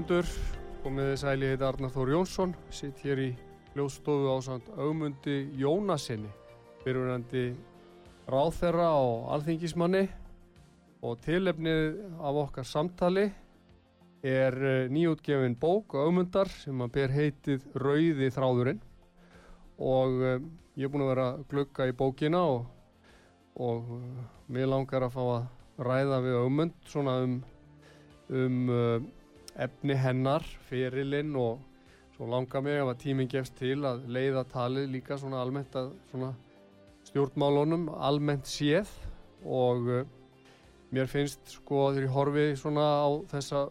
Hlustendur, komiði sæli heit Arnar Þór Jónsson, sitt hér í hljóðstofu á samt augmundi Jónasinni, fyrirverandi ráþerra og alþingismanni. Og tilefnið af okkar samtali er eh, nýjútgefin bók augmundar sem að ber heitið Rauði þráðurinn. Og um, ég er búin að vera glugga í bókina og, og uh, mér langar að fá að ræða við augmund svona um, um efni hennar, fyrirlinn og svo langar mig ef að tíminn gefst til að leiða talið líka svona almennt að svona stjórnmálunum almennt séð og uh, mér finnst sko þegar ég horfi svona á þessa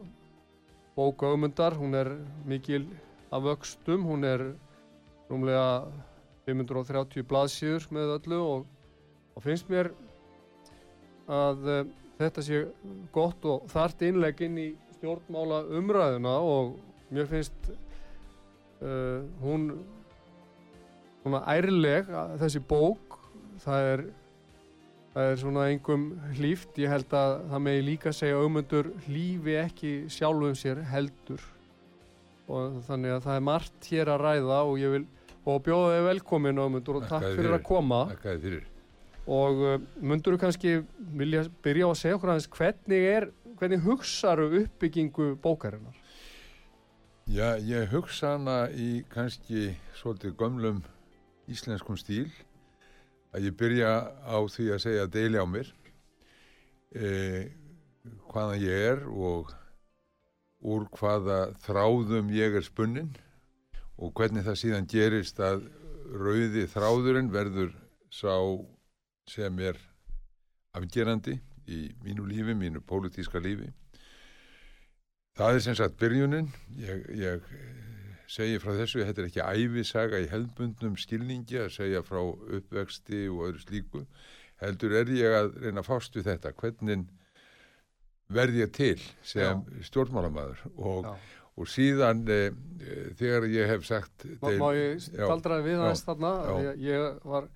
bóku augmundar, hún er mikil af vöxtum, hún er rúmlega 530 blaðsíður með öllu og, og finnst mér að uh, þetta sé gott og þart innlegg inn í stjórnmála umræðuna og mér finnst uh, hún svona ærleg þessi bók það er, það er svona engum hlýft ég held að það megi líka segja auðmundur hlýfi ekki sjálfum sér heldur. Og þannig að það er margt hér að ræða og ég vil og bjóða þig velkomin auðmundur og takk fyrir, fyrir að koma. Og uh, mundur þú kannski vilja byrja á að segja okkur aðeins hvernig er hvernig hugsaðu uppbyggingu bókarinnar? Já, ég hugsa hana í kannski svolítið gömlum íslenskum stíl að ég byrja á því að segja deili á mér eh, hvaða ég er og úr hvaða þráðum ég er spunnin og hvernig það síðan gerist að rauði þráðurinn verður sá sem er afgerandi í mínu lífi, mínu pólitíska lífi. Það er sem sagt byrjunin, ég, ég eh, segi frá þessu, þetta er ekki æfisaga í hefðbundnum skilningi að segja frá uppvexti og öðru slíku, heldur er ég að reyna að fást við þetta, hvernig verð ég til sem Já. stjórnmálamæður og, og síðan e, þegar ég hef sagt... Má, má ég staldraði við aðeins þarna, ég, ég var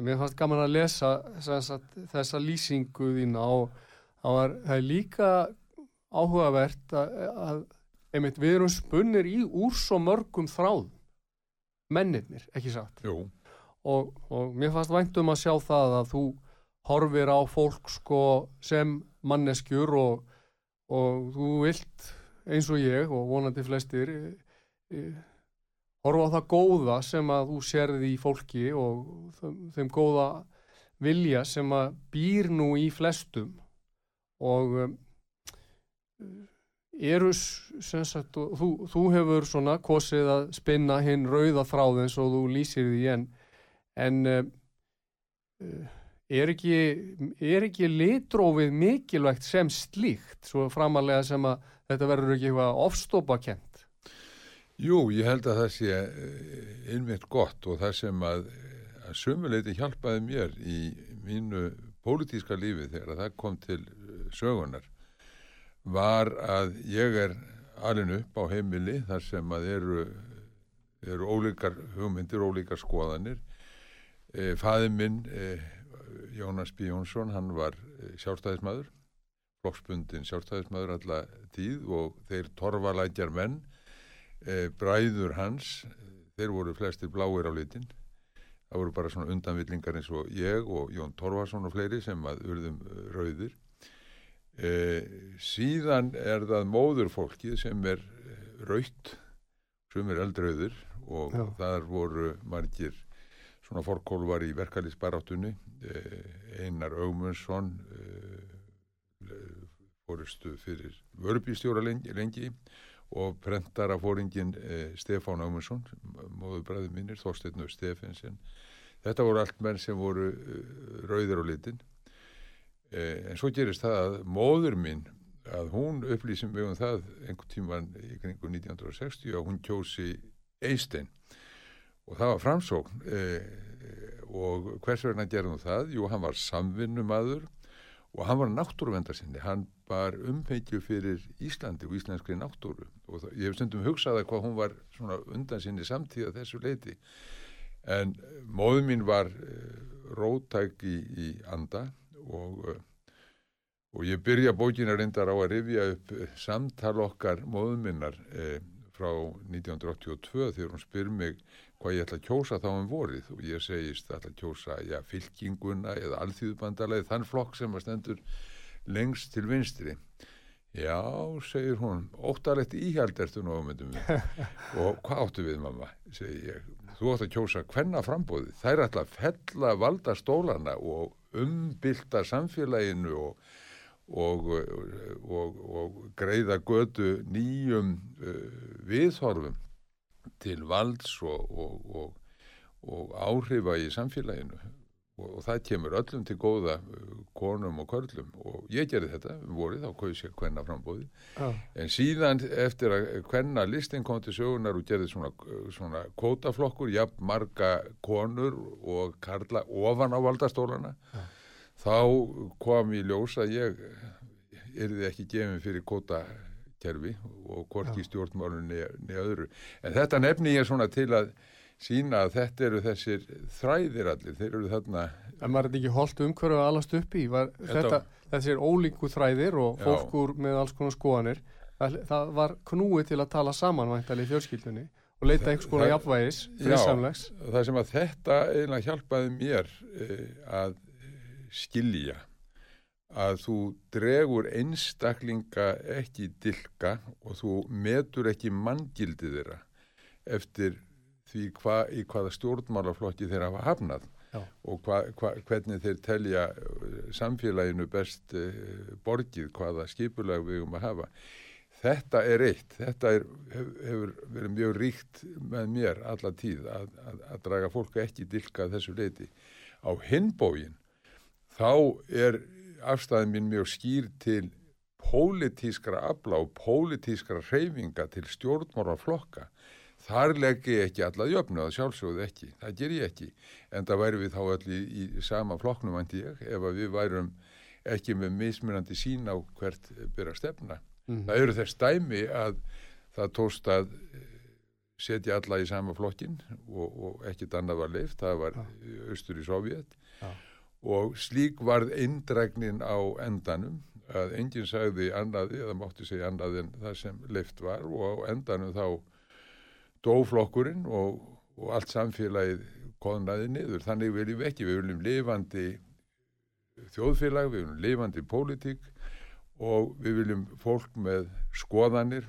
Mér fannst gaman að lesa sagt, þessa lýsingu þína og það er líka áhugavert að, að einmitt, við erum spunnir í úr svo mörgum þráð mennirnir, ekki satt? Og, og mér fannst væntum að sjá það að þú horfir á fólk sko sem manneskjur og, og þú vilt eins og ég og vonandi flestir e, e, horfa á það góða sem að þú sérði í fólki og þeim góða vilja sem að býr nú í flestum. Og um, eru sem sagt, þú, þú hefur svona kosið að spinna hinn rauða þráð eins og þú lýsir því en, en um, er ekki, er ekki litrófið mikilvægt sem slíkt? Svo framalega sem að þetta verður ekki eitthvað ofstópakent Jú, ég held að það sé eh, einmitt gott og það sem að, að sömuleiti hjálpaði mér í mínu pólitíska lífi þegar það kom til eh, sögunar var að ég er alveg upp á heimili þar sem að eru, eru ólíkar hugmyndir, ólíkar skoðanir. E, Fæði minn, e, Jónas B. Jónsson, hann var sjálfstæðismæður, flokksbundin sjálfstæðismæður alla tíð og þeir torvalækjar menn, bræður hans, þeir voru flestir bláir á litin. Það voru bara svona undanvillingar eins og ég og Jón Torvarsson og fleiri sem að urðum rauðir Eh, síðan er það móðurfólkið sem er raut sem er eldrauður og Já. þar voru margir svona fórkólvar í verkalýsbaráttunni eh, Einar Augmundsson eh, fórustu fyrir vörbístjóra lengi, lengi og prentara fóringin eh, Stefán Augmundsson móðurbræði mínir, Þorsteinu Stefensen þetta voru allt menn sem voru eh, rauðir á litin. Eh, en svo gerist það að móður mín að hún upplýsum mig um það einhvern tíman í kringu 1960 að hún kjósi Einstein. Og það var framsókn eh, og hvers vegna gerðum það? Jú, hann var samvinnumadur og hann var náttúruvendarsinni, hann var umheikju fyrir Íslandi og íslenskri náttúru. Og það, ég hef stundum hugsað að hvað hún var svona undan sinni samtíða þessu leiti en móður mín var eh, rótæk í, í anda og, uh, og ég byrja bókina reyndar á að rifja upp uh, samtal okkar móðuminnar eh, frá 1982 þegar hún spyr mig hvað ég ætla að kjósa þá um vorið? Og ég segist ætla að kjósa já, fylkinguna eða alþýðubandalagi þann flokk sem að stendur lengst til vinstri. Já, segir hún óttalegt íhjald ertu nú ámyndum við og hvað áttu við mamma? Segir ég, þú átt að kjósa hvenna frambóði þær ætla að fella valda stólana og umbylta samfélaginu og, og, og, og greiða götu nýjum uh, viðhorfum til valds og áhrifa í samfélaginu og það kemur öllum til góða konum og körlum og ég gerði þetta vorið, þá kaus ég hvenna frambóði Já. en síðan eftir að hvenna listin kom til sögunar og gerði svona, svona kótaflokkur, jafn marga konur og karla ofan á valdastólana Já. þá kom í ljós að ég yrði ekki gefin fyrir kótakerfi og hvorki Já. stjórnmálunni niður öðru en þetta nefni ég svona til að sína að þetta eru þessir þræðir allir, þeir eru þarna En maður er ekki holdt umhverju að alast upp í var, Þetta- Þessir ólíku þræðir og Já. fólk úr með alls konar skoðanir það, það var knúið til að tala saman væntanlega í fjölskyldunni og leita einhvers konar jafnvægis Já. friðsamlegs það sem að þetta eiginlega hjálpaði mér eh, að skilja að þú dregur einstaklinga ekki dilka og þú metur ekki manngildið þeirra eftir því hva, í hvaða stjórnmálaflokki þeir hafa hafnað Já. og hva, hva, hvernig þeir telja eh, samfélaginu best uh, borgið, hvaða skipulag við um að hafa. Þetta er eitt, þetta er, hef, hefur verið mjög ríkt með mér alla tíð að, að, að draga fólk ekki dilka þessu leiti. Á hinbógin þá er afstæðin mín mjög skýr til pólitískra afla og pólitískra reyfinga til stjórnmára flokka. Þar legg ég ekki alla jöfnu, það sjálfsögðu ekki, það ger ég ekki. En það væri við þá allir í, í sama flokknum, vandi ég, ef við værum ekki með mismunandi sín á hvert byrja stefna. mm. Það eru þess dæmi að það tóst að eh, setja alla í sama flokkin og, og ekkit annað var leift, það var austur í Sovjet Já. Og slík varð eindrægnin á endanum að enginn sagði annaði eða mátti segja annað en það sem leift var og á endanum þá dóflokkurinn og, og allt samfélagið koðnaði niður. Þannig viljum við ekki, við viljum lifandi þjóðfélag, við viljum lifandi pólitík og við viljum fólk með skoðanir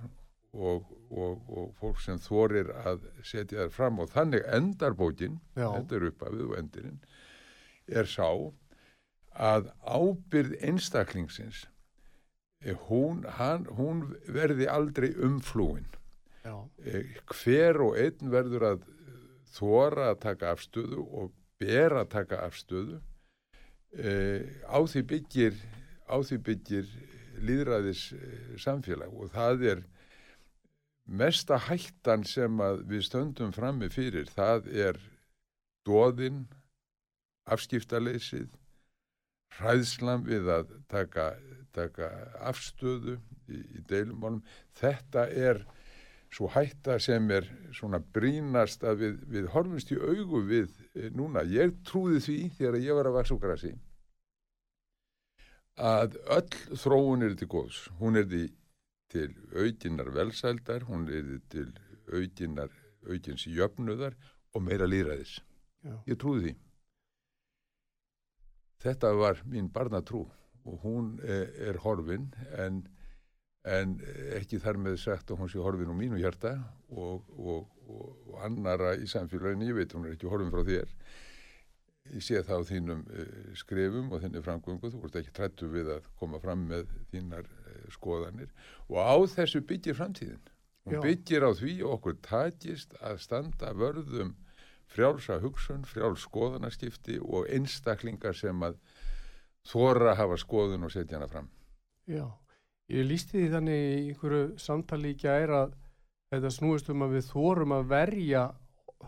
og, og, og fólk sem þorir að setja þær fram og þannig endar bókin, Já. þetta er uppafið og endurinn, er sá að ábyrð einstaklingsins eh, hún, hann, hún verði aldrei umflúin Já. Eh, hver og einn verður að þóra að taka afstöðu og ber að taka afstöðu e, á því byggir á því byggir líðræðis samfélag og það er mesta hættan sem við stöndum frammi fyrir það er dóðin afskiptaleysið hræðslam við að taka, taka afstöðu í, í deilumálum þetta er svo hætta sem er svona brínast að við, við horfumst í augu við e, núna, ég trúði því þegar ég var að vaksa úr grassi að öll þróun er til góðs, hún er til aukinnar velsældar, hún er til aukinnar aukins jöfnuðar og meira líðræðis. Já. Ég trúði því. Þetta var mín barnatrú og hún er, er horfin en, en ekki þar með sagt að hún sé horfin úr mínu hjarta og, og, og, og annara í samfélaginu, ég veit hún er ekki horfin frá þér. Ég sé það á þínum uh, skrifum og þinni framgöngu, þú ert ekki trættu við að koma fram með þínar uh, skoðanir og á þessu byggir framtíðin. Hún Já. byggir á því okkur takist að standa vörðum frjálsa hugsun, fráls skoðanaskipti og einstaklingar sem að þóra að hafa skoðun og setja hana fram. Já, ég lísti því þannig í einhverju samtali í gær að þetta snúist um að við þórum að verja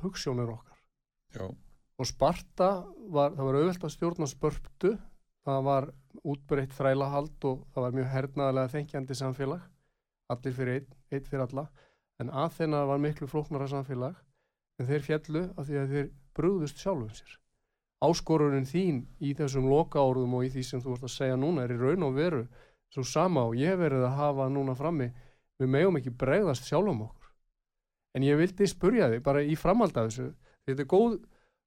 hugssjónir okkar. Já, Og Sparta, var, það var auðvelt að stjórna spörptu, það var útbreytt þrælahald og það var mjög hernaðlega þengjandi samfélag, allir fyrir einn, einn fyrir alla, en Aþena var miklu flóknara samfélag, en þeir fjallu af því að þeir brúðust sjálfum sér. Áskorurinn þín í þessum lokaórðum og í því sem þú ert að segja núna er í raun og veru svo sama og ég verið að hafa núna frammi, við megum ekki bregðast sjálfum okkur. En ég vildi spurja þig bara í framhald af þessu, þetta er góð,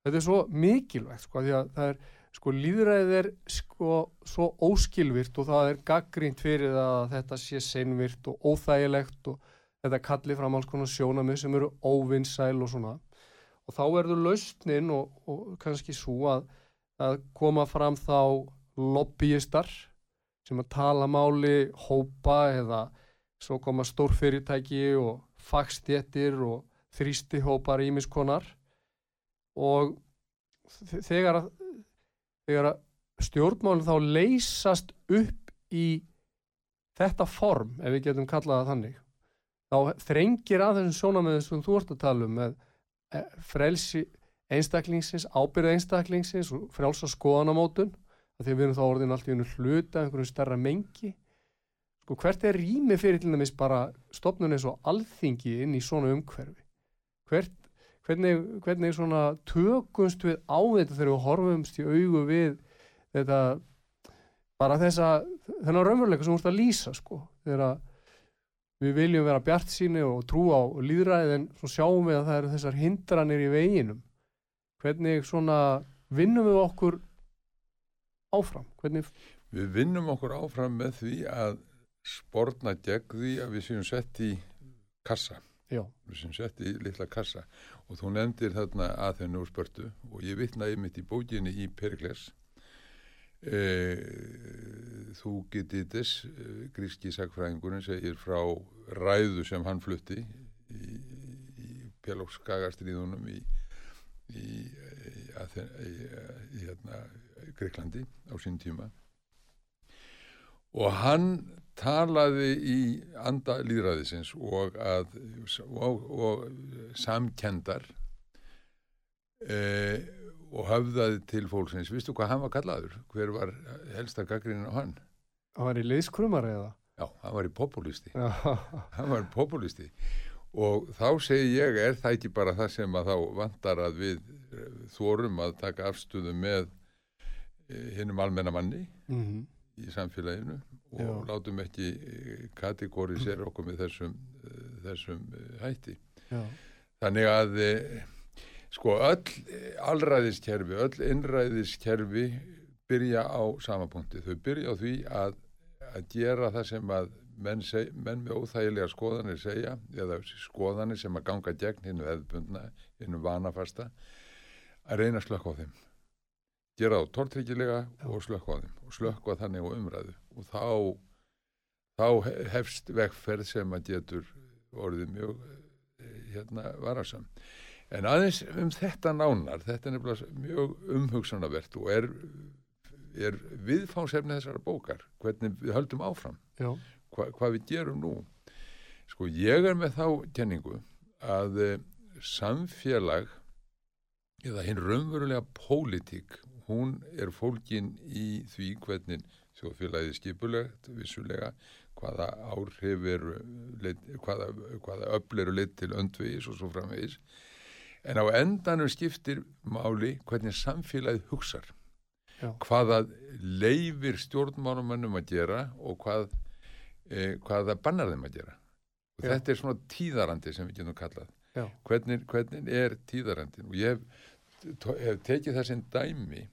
þetta er svo mikilvægt sko, því að það er, sko, líðræðið er sko svo óskilvirt og það er gaggrínt fyrir að þetta sé seinvirt og óþægilegt og þetta kalli fram alls konar sjónamið sem eru óvinnsæl og svona. Og þá verður lausnin og, og kannski svo að, að koma fram þá lobbyistar sem að tala máli hópa eða svo koma stórfyrirtæki og fagstjettir og þrýstihópar ímiskonar og þe- þegar að, þegar að stjórnmálinn þá leysast upp í þetta form, ef við getum kallað það þannig, þá þrengir að þessum sjónamöðum sem þú ert að tala um með eh, frelsi einstaklingsins, ábyrða einstaklingsins og frjálsa skoðanamótun því við erum þá orðin allt í einu hluta einhverjum stærra mengi. Sko hvert er rými fyrir til dæmis bara stopnun eins og alþingi inn í svona umhverfi? Hvert, hvernig, hvernig svona tökumst við á þetta þegar við horfumst í augu við þetta bara þessa þennan raunveruleika sem þú ert að lýsa sko þegar að við viljum vera bjart síni og trú á líðræðið en svo sjáum við að það eru þessar hindranir í veginum. Hvernig svona vinnum við okkur áfram? Hvernig, við vinnum okkur áfram með því að sporna gegn því að við séum sett í kassa. já, Við séum sett í litla kassa. Og þú nefndir þarna að þennu úr spörtu og ég vitnaði mitt í bókinni í Perikles e, þú getitis gríski sakfræðingurinn segir frá ræðu sem hann flutti í, í Pelókskagastriðunum í, í, í, hérna, Greiklandi á sín tíma. Og hann talaði í anda líðræðisins og, og, og samkendar e, og höfðaði til fólksins. Vistu hvað hann var kallaður? Hver var helsta gaggrinin á hann? það var í liðskrumar eða Já, hann var í populisti. Hann var populisti. Og þá segi ég, er það ekki bara það sem að þá vantar að við eh, þorum að taka afstöðu með eh, hinnum almenna manni mm í samfélaginu og Já. látum ekki kategorisera okkur með þessum, eh, þessum eh, hætti. já, Þannig að eh, sko öll eh, allræðiskerfi, öll innræðiskerfi byrja á sama punkti. Þau byrja á því að, að gera það sem að menn, seg, menn með óþægilega skoðanir segja eða skoðanir sem að ganga gegn hinnu eðbundna, hinnu vanafasta að reyna að slökka á þeim. Gera þá tortryggilega og slökka á þeim og slökka þannig á umræðu og þá, þá hefst vegferð sem að getur orðið mjög eh, hérna varasam. En aðeins um þetta nánar, þetta er nefnilega mjög umhugsanavert og er, er viðfánsefni þessara bókar, hvernig við höldum áfram, hva, hvað við gerum nú. Sko, ég er með þá kenningu að e, samfélag eða hinn raunverulega pólitík, hún er fólkin í því hvernig þjóðfélagið skipulegt vissulega hvaða áhrif eru leitt, hvaða, hvaða öll eru leitt til öndvegis og svo framvegis en á endanum skiptir máli hvernig samfélagið hugsar. Já. hvaða leifir stjórnmálumannum að gera og hvað, eh, hvaða bannar þeim að gera. Og Já. þetta er svona tíðarandi sem við getum kallað. Hvernig, hvernig er tíðarandin og ég hef, hef tekið það sem dæmi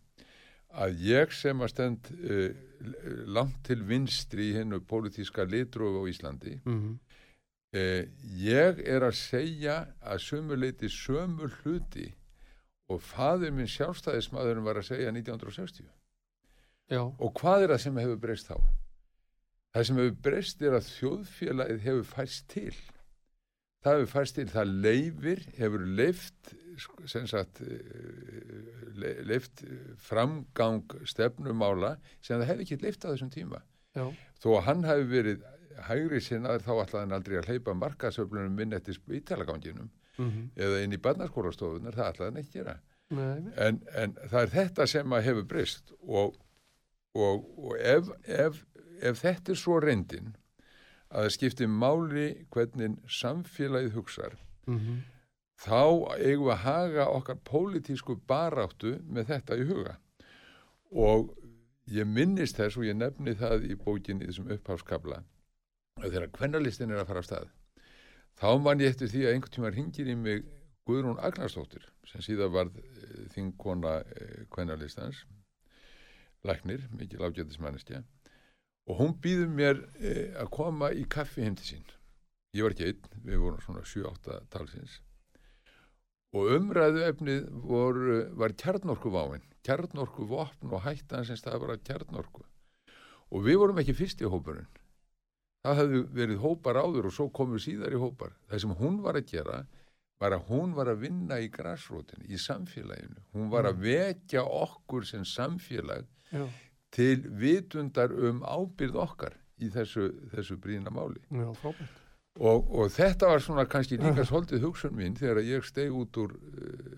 að ég sem að stend uh, langt til vinstri í hennu pólitíska litrófi á Íslandi Mm uh, ég er að segja að sömuleiti sömu hluti og faður minn sjálfstæðismadurinn var að segja 1960 Já, og hvað er það sem hefur breyst þá? Það sem hefur breyst er að þjóðfélagið hefur fæst til. Það hefur fæst til, það leifir hefur leift sem sagt eh, le- leift framgang stefnumála sem það hefði ekki leift á þessum tíma. Já, þó að hann hefði verið hægri sinnaður þá ætlaði hann aldrei að hleypa markasöflunum minn eftir spítalaganginum mm eða inn í barnaskólastofunar, það ætlaði hann ekki gera. En, en það er þetta sem að hefur breyst og, og, og ef, ef, ef þetta er svo reyndin að það skiptir máli hvernig samfélagið hugsar Mm þá eigum við að haga okkar pólitísku baráttu með þetta í huga. Og ég minnist þess og ég nefni það í bókinni þessum upphafskabla að þegar kvennalistin er að fara af stað þá man ég eftir því að einhvern tíma ringir í mig Guðrún Agnarsdóttir sem síðan varð eh, þingkona eh, kvennalistans læknir, mikil ágætismanneskja og hún býður mér eh, að koma í kaffi heim til sín. Ég var ekki einn, við vorum svona 7-8 talsins. Og umræðu efnið voru, var kjarnorku váin, kjarnorku vopn og hættan sem stafur að kjarnorku. Og við vorum ekki fyrst í hópurinn það hefði verið hópar áður og svo komum við síðar í hópar. Það sem hún var að gera var að hún var að vinna í græsrótin í samfélaginu, hún var að vekja okkur sem samfélag Já, til vitundar um ábyrð okkar í þessu, þessu brýna máli. Já, frábært. og, og þetta var svona kannski líka svolítið hugsun mín þegar ég steg út úr uh,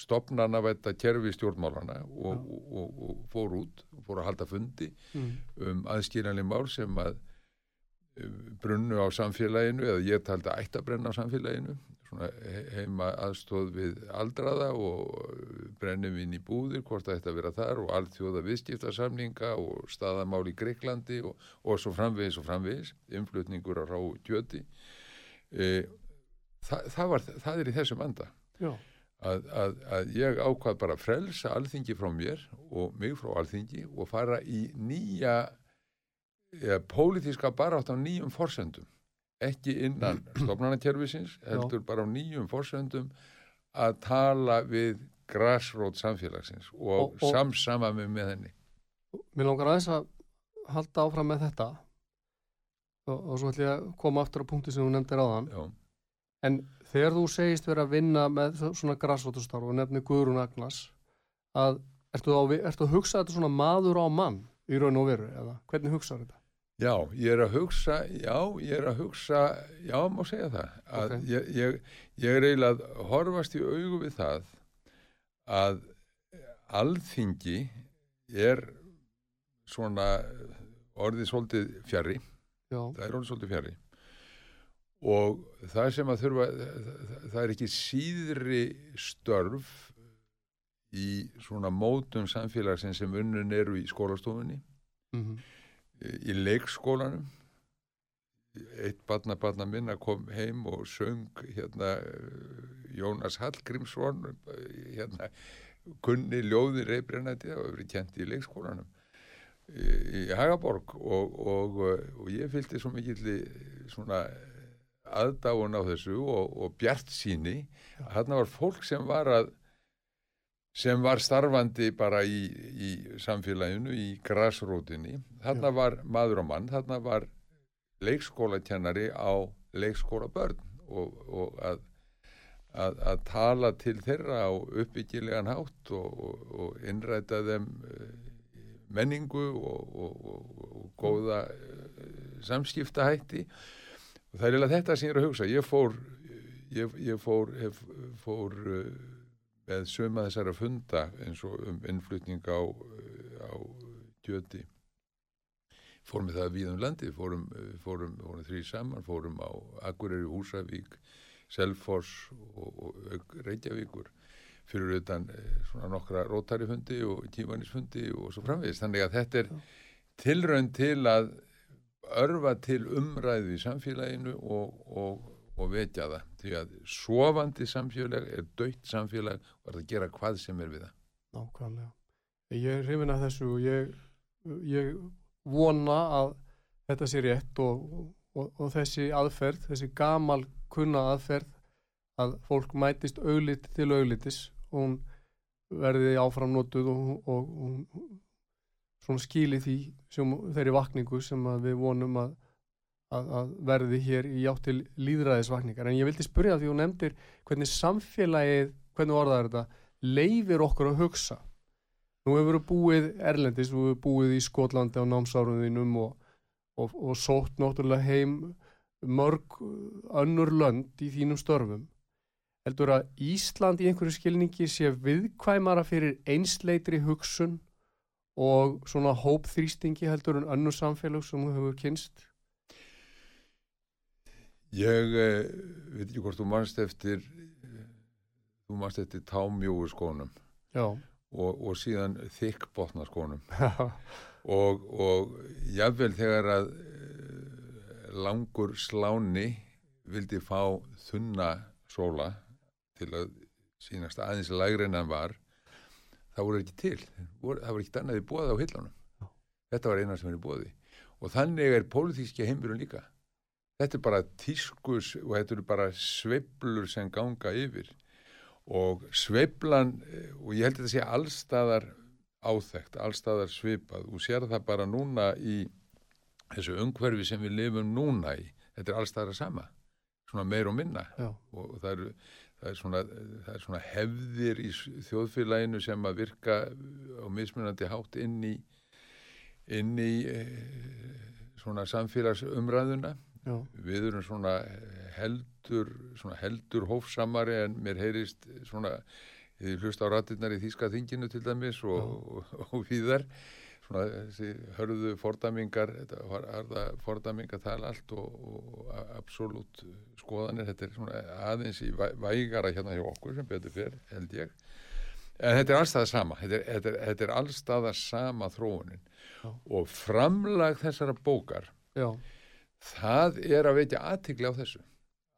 stopnana þetta kerfi stjórnmálana og, og, og, og fór út fór að halda fundi Mm. um aðskýranlega mál sem að uh, brunnu á samfélaginu eða ég taldi að ætti að brenna á samfélaginu. Svona he- heima aðstóð við aldraða og brennum inn í búðir hvort að vera þar og alþjóða viðskiptasamninga og staðamál í Greiklandi og, og svo framvegis og framvegis innflutningur á ráu kjöti e, það, það, var, það er í þessum anda að, að, að ég ákvað bara að frelsa alþingi frá mér og mig frá alþingi og fara í nýja eða pólitíska barátt á nýjum forsendum. Ekki innan stofnanakerfisins heldur bara á nýjum forsendum að tala við grassrót samfélagsins og, Og- og- samsama mig með henni. Mér langar aðeins að halda áfram með þetta. Og, og svo ætlum ég að koma aftur á punkti sem þú nefndir áðan. Já, En þegar þú segist vera að vinna með svo- svona grassrótustarf og nefnir Guðrún Agnas, að ertu, á, ertu að hugsa þetta svona maður á mann í raun og veru, eða? Hvernig hugsaðu þetta? Já, ég er að hugsa, já, ég er að hugsa, já, má segja það, að Ok. ég, ég, ég er eiginlega að horfast í augu við það að alþingi er svona orðið svolítið fjari, Já, það er orðið svolítið fjari og það sem að þurfa, það, er ekki síðri störf í svona mótum samfélagsins sem unnun eru í skólastofunni mm í leikskólanum. Eitt barna barna minna kom heim og söng hérna eh, Jónas Hallgrímsson eh, hérna kunni ljóði reybrennandi það verið kent í leikskólanum í, í Hagaborg. Og, og, eh, og ég fylgdi svo mikill svona aðdáun á þessu og, og bjart síni þarna var fólk sem var að sem var starfandi bara í, í samfélaginu, í grassrótinni. Já. var maður og mann, þarna var leikskólakennari á leikskóla börn og, og að, að, að tala til þeirra á uppbyggilegan hátt og, og, og innræta þeim eh, menningu og, og, og, og góða eh, samskiptahætti og það er eiginlega þetta sem ég er að hugsa. Ég fór, ég, ég fór, hef, fór uh, með söma þessara funda eins og um innflutning á, á kjöti fórum við það við um landi fórum, fórum, fórum þrý saman. Fórum á Akureyri, Húsavík Selfoss og, og Reykjavíkur. Fyrir utan svona nokkra rótarifundi og tímanisfundi og svo framvegist þannig að þetta er tilraun til að örfa til umræðu í samfélaginu og, og, og vekja það því að sofandi samfélag er döytt samfélag og er að gera hvað sem er við það Nákvæmlega. Ég er hrifin að þessu og ég, ég vona að þetta sé rétt og, og þessi aðferð, þessi gamal kunna aðferð að fólk mætist auðlit til auðlitis og hún verði áframnótuð og, og svona skili því sem, þeirri vakningu sem við vonum að, að, að verði hér í átt til líðræðisvakningar. En ég vildi spyrja því hún nefndir hvernig samfélagið, hvernig orðaður þetta, leifir okkur að hugsa. Nú hefur við búið Erlendis, við hefur búið í Skotlandi á námsárunðinum og, og, og sótt náttúrulega heim mörg önnur lönd í þínum störfum. Heldur að Ísland í einhverju skilningi sé viðkvæmara fyrir einsleitri hugsun og svona hópþrýstingi heldur en önnu samfélag sem þú hefur kynst? Ég eh, veit ekki hvort þú mannst eftir þú mannst eftir támjóu skónum og, og síðan þykkbotna skónum. Og, og jáfnvel þegar að eh, langur sláni vildi fá þunna sóla til að sínast aðeins lægri en hann var það voru ekki til. Það voru ekki annaði bóða á hillunum. Þetta var eina sem er í bóði og þannig er pólitíski heimurinn líka. Þetta er bara tískus og þetta eru bara sveiblur sem ganga yfir. Og sveiblan og ég held að þetta sé allstaðar áþægt, allstaðar svipað. Og sér það bara núna í þessu umhverfi sem við lifum núna í. Þetta er allstaðar að sama. Svona meir og minna. Já. og það eru það er, svona, það er svona hefðir í þjóðfélaginu sem að virka á mismunandi hátt inn í inn í eh, svona samfélagsumræðuna. Já. við erum svona heldur svona heldur hófsamari en mér heyrist svona þið hlusta á ratirnar í Þíska þinginu til dæmis og, og, og, og víðar svona þessi hörðu fordamingar þetta var arða fordamingar tala allt og, og absolutt skoðanir, þetta er svona aðeins í vægara hérna hjá okkur sem betur fyrr, held ég. En þetta er allstaða sama þetta er, þetta er, þetta er allstaða sama þróunin. Já. og framlag þessara bókar Já. það er að vekja aðtigli á þessu.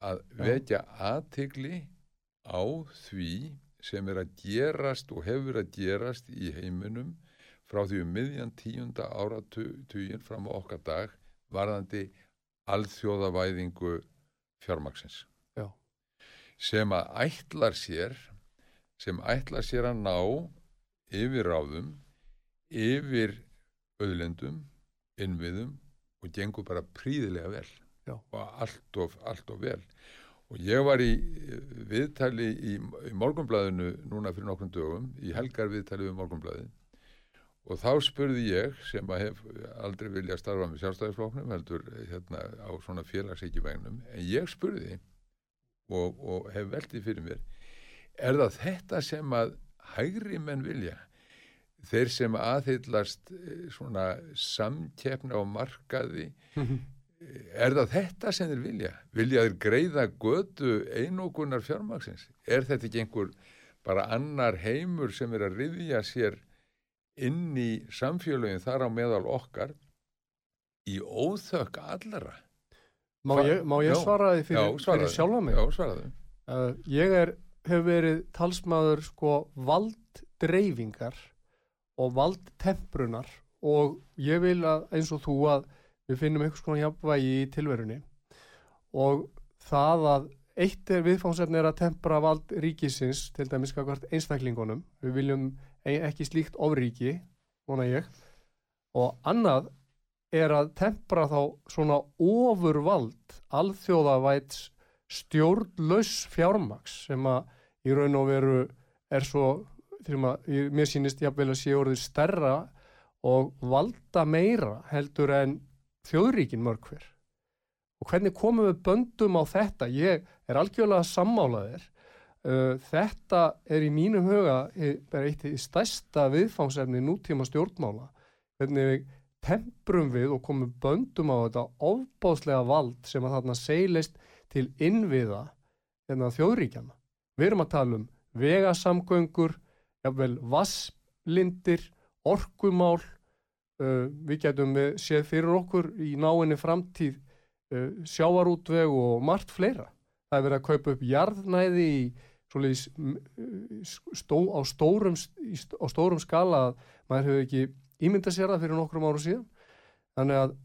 Að vekja aðtigli á því sem er að gerast og hefur að gerast í heiminum frá því um miðjan tíunda áratugin fram á okkar dag varðandi alþjóðavæðingu fjármaksins Já. sem að ætlar sér sem ætlar sér að ná yfir ráðum yfir auðlendum innviðum og gengur bara príðilega vel Já. og allt of, allt of vel og ég var í viðtali í, í morgunblæðinu núna fyrir nokkrum dögum í helgar viðtali við morgunblæðin og þá spurði ég sem að hef aldrei vilja starfa með sjálfstæðisfloknum heldur hérna á svona félagsíkjuvegnum en ég spurði og, og hef veldið fyrir mér er það þetta sem að hægri menn vilja? Þeir sem aðhyllast eh, svona samkeppna á markaði er það þetta sem þeir vilja? Vilja þeir greiða götu einogunar fjármaksins er þetta ekki einhver bara annar heimur sem er að riðja sér inn í samfélögin þar á meðal okkar í óþökk allara Má ég, má ég svara því fyrir, fyrir sjálfa mig? Já, svaraðu. Uh, Ég er, hef verið talsmaður sko valddreyfingar og valdtemprunar og ég vil að eins og þú að við finnum einhvers konar hjálpvægi í tilverunni og það að eitt er viðfánsefni er að tempra vald ríkisins til dæmis kakvart einstaklingunum. Við viljum ekki slíkt ofríki, vona ég. Og annað er að tempra þá svona ofurvald alþjóðavæts stjórnlaus fjármaks sem að í raun og veru er svo að mér sýnist jafnvel að sé orðið stærra og valda meira heldur en þjóðríkin mörg hver. Og hvernig komum við böndum á þetta? Ég er algjörlega sammálaðir uh, þetta er í mínum huga eh, bara eitt í stærsta viðfangsefni nútíma stjórnmála hvernig við temprum við og komum böndum á þetta ofbáslega vald sem að þarna seilist til innviða en að þjóðríkjana. Við erum að tala um vegasamgöngur, jafnvel vasslindir, orkumál, uh, við getum séð fyrir okkur í náinni framtíð uh, sjávarútveg og margt fleira. Það er verið að kaupa upp jarðnæði í, stó, á, stórum, á stórum skala að maður hefur ekki ímynda sér það fyrir nokkrum áru síðan. Þannig að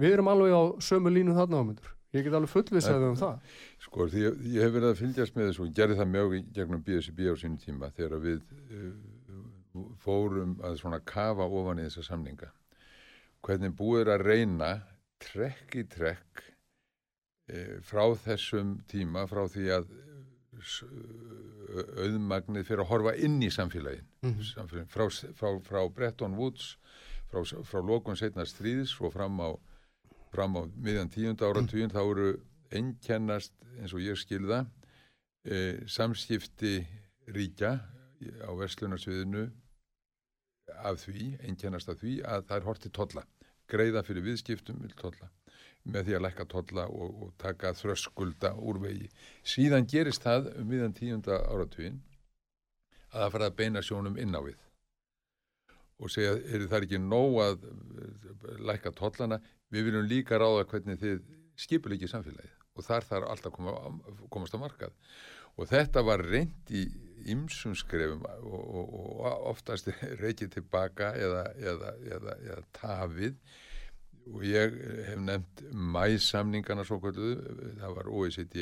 við erum alveg á sömu línu þarna ámyndur. Ég get alveg fullvisaði um það. Sko, því ég, ég hef verið að fylgjast með þessu og gerði það mjög gegnum BSB á sínum tíma þegar við uh, fórum að svona kafa ofan í þessa samninga. Hvernig búið að reyna trekk í trekk uh, frá þessum tíma, frá því að auðmagnið fyrir að horfa inn í samfélagin, mm -hmm. samfélagin frá, frá, frá Bretton Woods, frá, frá lokun setna stríðs og fram á fram á miðjan tíund áratugin þá eru ennkennast eins og ég skilða e, samskipti ríkja á verslunarsviðinu af því, ennkennast af því að það er hortið totla, greiða fyrir viðskiptum vil totla, með því að lækka totla og, og taka þröskulda úr vegi. Síðan gerist það um miðan tíunda áratugin að það fara að beina sjónum inn á við og segja, er það ekki nóg að lækka tollana, við viljum líka ráða hvernig þið skipur ekki samfélagið og þar þarf alltaf koma, komast á markað og þetta var reynd í ymsum skrefum og, og, og oftast reykið tilbaka eða, eða, eða, eða tafið og ég hef nefnt mæsamningana svo kvölduðu, það var OECD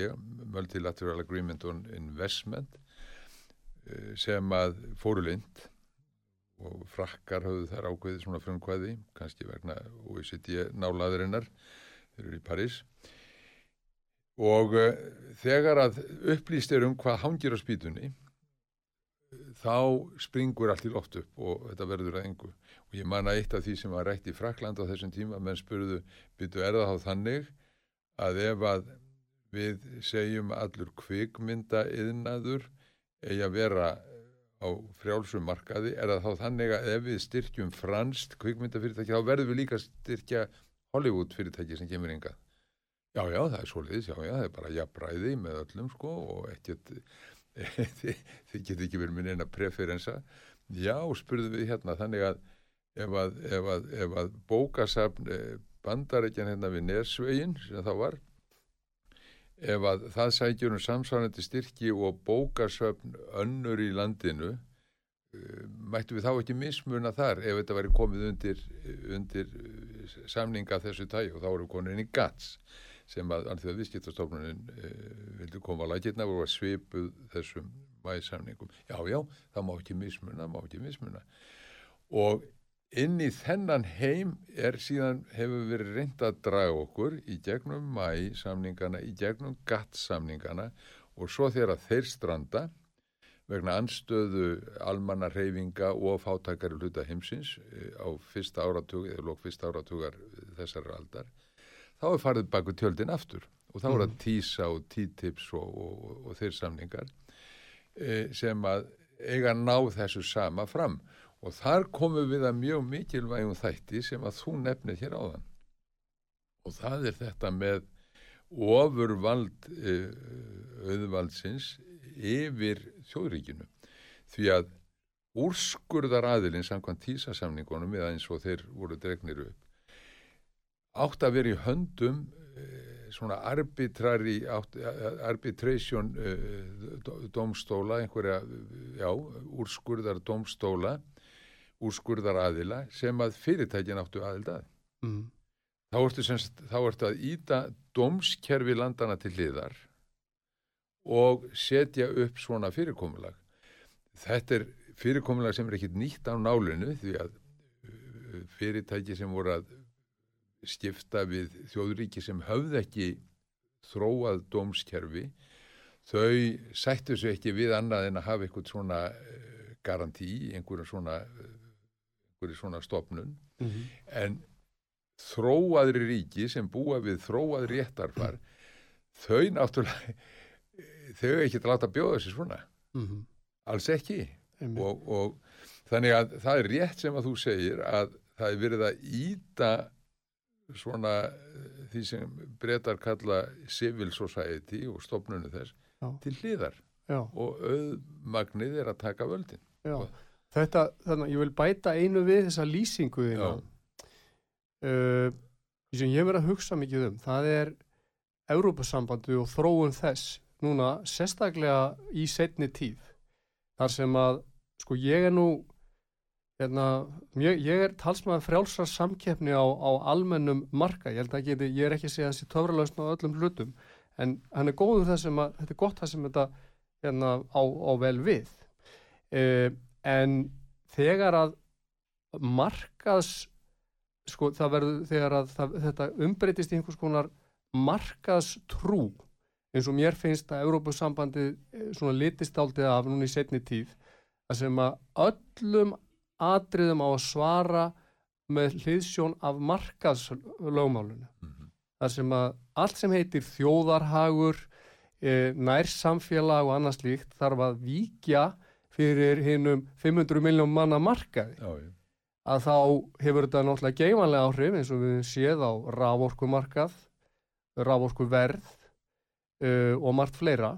Multilateral Agreement on Investment eh, sem að fóru lind og frakkar hafðu þar ákveðið svona frumkvæði, kannski vegna OECD nálaðurinnar, þeir eru í París. Og uh, þegar að upplýst er um hvað hangir á spýtunni þá springur allt í loft upp og þetta verður að engu og ég manna eitt af því sem var rætt í Frakland á þessum tíma, menn spurðu byrju er það þá þannig að ef að við segjum allur kvikmynda yðnaður eigi að vera á frjálsum markaði er það þá þannig að ef við styrkjum franst kvikmyndafyrirtæki þá verðum við líka styrkja Hollywood fyrirtæki sem kemur ynga já já það er svolítið, já já það er bara jafnbræði með öllum sko og ekkert þið getur ekki verið minn eina preferensa. Já spurðum við hérna þannig að ef að, ef að, ef að bókasafn eh, bandarækjan hérna við Nersvegin sem þá var ef að það sækjur um samsvarandi styrki og bókasöfn önnur í landinu uh, mættu við þá ekki mismuna þar ef þetta væri komið undir, undir uh, samninga þessu tæg og þá eru konin í GATS sem að anþjóða viðskiptastofnunin uh, vildi koma að lagirna og svipuð þessum væðsamningum. Já, já, það má ekki mismuna, má ekki mismuna og inn í þennan heim er síðan hefur verið reynd að draga okkur í gegnum mæ samningana, í gegnum gatt samningana og svo þegar þeir stranda vegna anstöðu almanna reyfinga og fátakari hluta heimsins eh, á fyrsta áratug eða lók fyrsta áratugar þessari aldar þá er farið baku tjöldin aftur og þá er það mm. tísa og títips og, og, og, og þeir samningar e, sem að eiga ná þessu sama fram og þar komum við að mjög mikilvægum þætti sem að þú nefnir hér áðan. Og það er þetta með ofurvald uh, auðvaldsins yfir þjóðríkinu. Því að úrskurðar aðilinn samkvæmt tísasamningunum eða eins og þeir voru dregnir upp átt að vera í höndum uh, svona arbitrari arbitration uh, domstóla einhverja, já, úrskurðar domstóla úrskurðar aðila sem að fyrirtækin áttu aðild að. Mm. Þá, ertu semst, þá ertu að íta domskerfi landana til liðar og setja upp svona fyrirkomulag. Þetta er fyrirkomulag sem er ekkit nýtt á nálinu því að uh, fyrirtæki sem voru að skipta við þjóðuríki sem höfð ekki þróað domskerfi þau sættu sér ekki við annað en að hafa eitthvað svona uh, garantí, einhverjum svona uh, einhverju svona stopnun mm -hmm. en þróaðri ríki sem búa við þróaðri réttarfar þau náttúrulega þau er ekki að láta bjóða þessi svona Mhm. alls ekki og, og þannig að það er rétt sem að þú segir að það er verið að íta svona eh, því sem breytar kalla civil society og stofnunum þess Já. til hliðar Já, og auðmagnið er að taka völdin já. Og- Þetta, þannig að ég vil bæta einu við þessa lýsingu þína. Uh, sem ég verið að hugsa mikið um, það er Európusambandi og þróun þess núna sérstaklega í setni tíð. Þar sem að, sko, ég er nú, hérna, ég, ég er talsmaður frjálsar samkeppni á, á almennum marka. Ég held að geti, ég er ekki að segja þessi töfralausn á öllum hlutum, en hann er góður það sem að, þetta er gott það sem þetta, hérna, á, á vel við. Uh, en þegar að markaðs sko það verður þegar að það, þetta umbreytist í einhvers konar markaðstrú eins og mér finnst að Európusambandi svona litist aldrei af núna í setni tíð að sem að öllum atriðum á að svara með hliðsjón af markaðslögmálunu Mhm. þar sem að allt sem heitir þjóðarhagur e, nær samfélag og annað slíkt þarf að víkja fyrir hinnum 500 miljón manna markaði já, að þá hefur þetta náttúrulega geimanlega áhrif eins og við séð á raforkumarkað, raforkuverð uh, og margt fleira.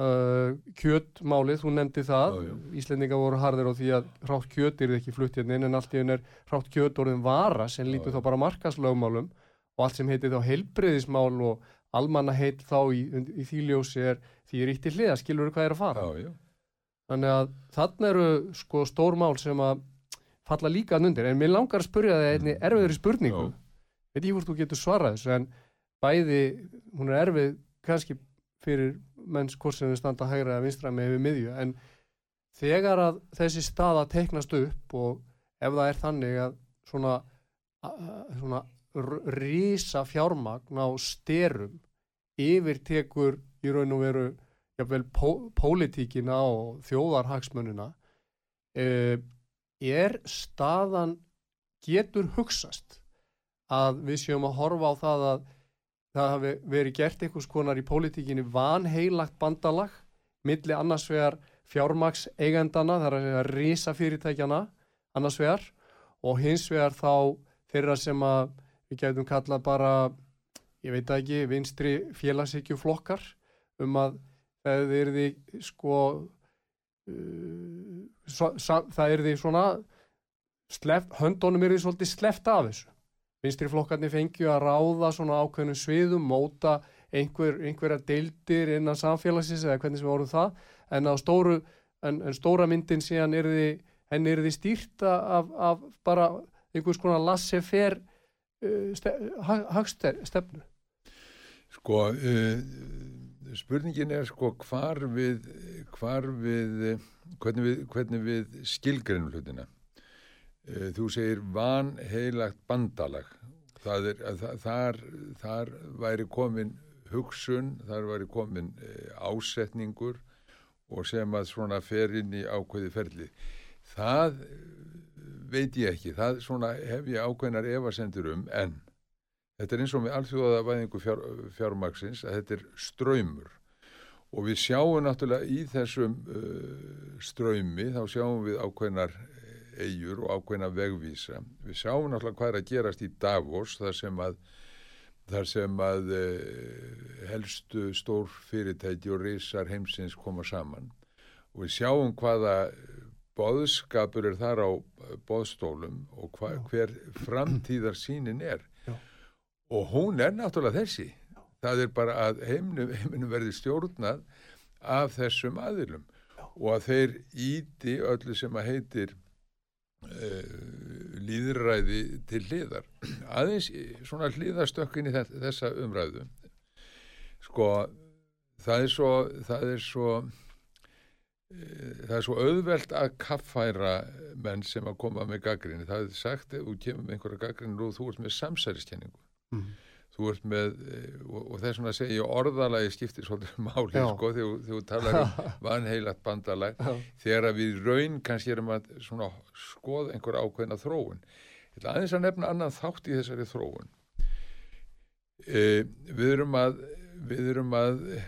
Uh, kjötmálið, þú nefndi það, Já, já. Íslendinga voru harðir á því að hrátt kjöt er ekki flutt hérna inn en allt í henn er hrátt kjöt orðin vara sem lítur þá bara markaðslögmálum og allt sem heitir þá heilbriðismál og almanna heit þá í, í þýljósi er því ítt í hliða, skilur hvað er að fara. já, já. Þannig að þarna eru sko stór mál sem að falla líka að undir. En mér langar að spurja það einni Mm. erfiðri spurningu. Veit ég hvort þú getur svarað þessu en bæði, hún er erfið kannski fyrir menns hvort sem við standa hægra eða vinstra með við miðju. En þegar að þessi staða teiknast upp og ef það er þannig að svona, svona rísa fjármagn á styrum yfir tekur í raun og veru jafnvel pó, pólitíkina og þjóðarhagsmunina uh, er staðan getur hugsast að við séum að horfa á það að það hafi verið gert einhvers konar í pólitíkinni vanheilagt bandalag milli annars vegar fjármaks eigandana, þar að segja rísa fyrirtækjana annars vegar og hins vegar þá þeirra sem að við getum kallað bara ég veit það ekki, vinstri félagsíkjuflokkar um að það er því sko uh, svo, sa, það er því svona sleft, höndunum er því svolítið sleft af þessu. Vinstri flokkarnir fengju að ráða svona ákveðnum sviðum, móta einhver, einhverja deildir innan samfélagsins eða hvernig sem við vorum það en, stóru, en, en stóra myndin síðan er því, er því stýrta af, af bara einhvers konar laissez-faire uh, ste, ha, hagstefnu Sko, uh, spurningin er sko hvar við, hvar við, eh, hvernig við, hvernig við skilgreinum hlutina. Uh, þú segir vanheilagt bandalag. Það er, að, það- þar, þar væri komin hugsun, þar væri komin uh, ásetningur og sem að svona fer inn í ákveði ferli. Það eh, veit ég ekki, það svona hef ég ákveðnar efasendur um, en Þetta er eins og með alþjóða væðingu fjár, fjármaksins að þetta er ströymur og við sjáum náttúrulega í þessum uh, ströymi þá sjáum við ákveðnar eigur og ákveðna vegvísa. Við sjáum náttúrulega hvað er að gerast í Davos þar sem að, þar sem að uh, helstu stór fyrirtæki og risar heimsins koma saman og við sjáum hvaða boðskapur er þar á boðstólum og hva, hver framtíðar sínin er. Og hún er náttúrulega þessi. Það er bara að heiminu, heiminu verði stjórnað af þessum aðilum. Og að þeir íti öllu sem að heitir uh, líðræði til hliðar. Aðeins svona hliðastökkin í þe- þessa umræðu. Sko það er svo það er svo eh, það er svo auðvelt að kaffæra menn sem að koma með gaggrinni það er sagt þú kemur með einhverja gaggrinni og þú ert með samsæriskenningu mm. þú ert með eh, og, og þess vegna segi ég orðalagi skiptir svolítið máli sko þegar þú- talar um vanheilat bandalag. Þegar við raun kannski erum að svona skoða einhver ákveðna þróun. Ég ætla aðeins að nefna annan þátt í þessari þróun. E, við erum að við erum að e,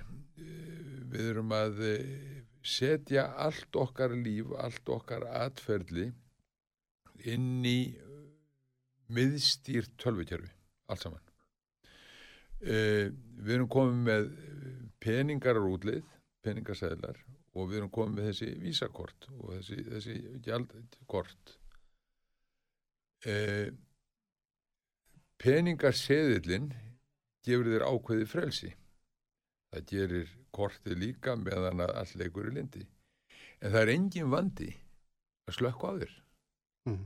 við erum að eh, setja allt okkar líf, allt okkar atferðli inn í miðstýrt tölvukerfi, allt saman. Uh, við erum komið með peningar á útlið, peningarsæðlar og við erum komið með þessi vísakort og þessi, þessi gjaldkort. Uh, peningarseðilinn gefur þér ákveði frelsi. Það gerir kortið líka meðan að all leikur í lindi. En það er engin vandi að slökka á þér. Mm.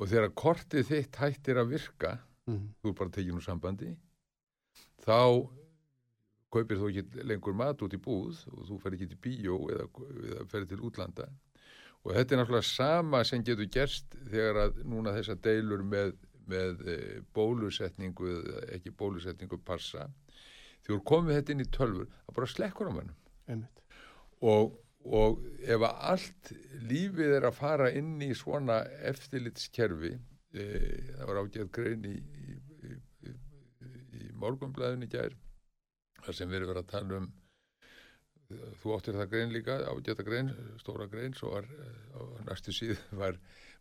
Og þegar kortið þitt hættir að virka, Mm. þú er bara tekinn úr sambandi, þá kaupir þú ekki lengur mat út í búð og þú fer ekki til bíó eða, eða fer til útlanda. Og þetta er náttúrulega sama sem getur gerst þegar að núna þessar deilur með, með eh, bólusetningu eða ekki bólusetningu passa. Þú komið þetta inn í tölfur, það bara slekkur á mannum og, og ef allt lífið er að fara inn í svona eftirlitskerfi e, það var ágæð grein í, í, í, í, í morgunblæðinu gær þar sem við erum verið að tala um þú áttir það grein líka ágæta grein, stóra grein svo var eh, á næstu síð var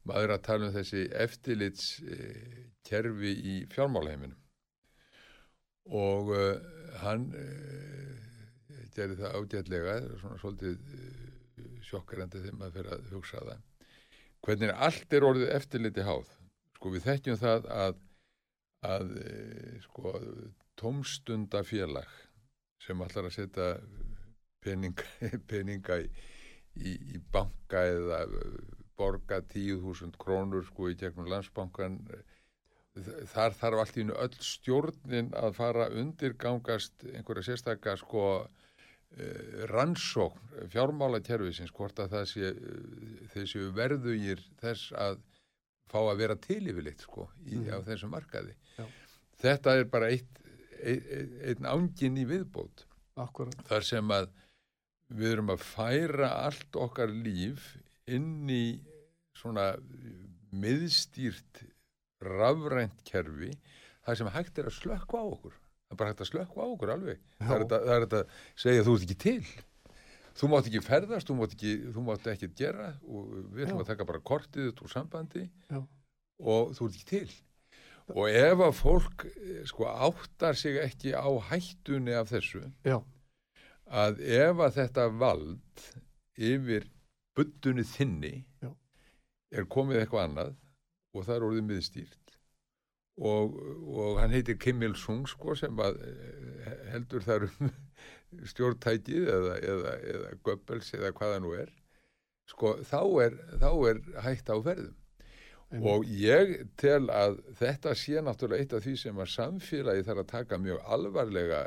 maður að tala um þessi eftirlitskerfi í fjármálaheiminum. Og hann gerði það ágætlega svona svolítið sjokkarandi þegar maður fyrir að hugsa það. Hvernig allt er orðið eftirliti háð sko við þekkjum það að að uh, sko tómstundafélag sem allar að setja peninga, peninga í, í, í banka eða borga tíu þúsund krónur sko í gegnum landsbankan þar þarf allt í einu öll stjórnin að fara undirgangast einhverja sérstaka sko eh, rannsókn fjármálakerfisins hvort að það sé eh, þessu verðugir þess að fá að vera til yfirleitt sko í, Mhm. á þessum markaði Já. þetta er bara eitt ein, einn ángin í viðbót Akkurat. þar sem að við erum að færa allt okkar líf inn í svona miðstýrt rafrænt kerfi þar sem hægt er að slökka á okkur það er bara hægt að slökka á okkur alveg það er, Já. það er þetta að segja þú ert ekki til þú mátt ekki ferðast, þú mátt ekki þú mátt ekki gera og við ætlum að taka bara kortið út úr sambandi Já. og þú ert ekki til og ef að fólk eh, sko áttar sig ekki á hættunni af þessu Já. að ef að þetta vald yfir buddunni þinni Já. er komið eitthvað annað og það er orðið miðstýrt og, og hann heitir Kim Il-sung sko sem að eh, heldur þar um stjórntækið eða, eða, eða göppels eða hvaða nú er sko þá er, þá er hægt á ferðum Einmitt. og ég tel að þetta sé náttúrulega eitt af því sem að samfélagi þarf að taka mjög alvarlega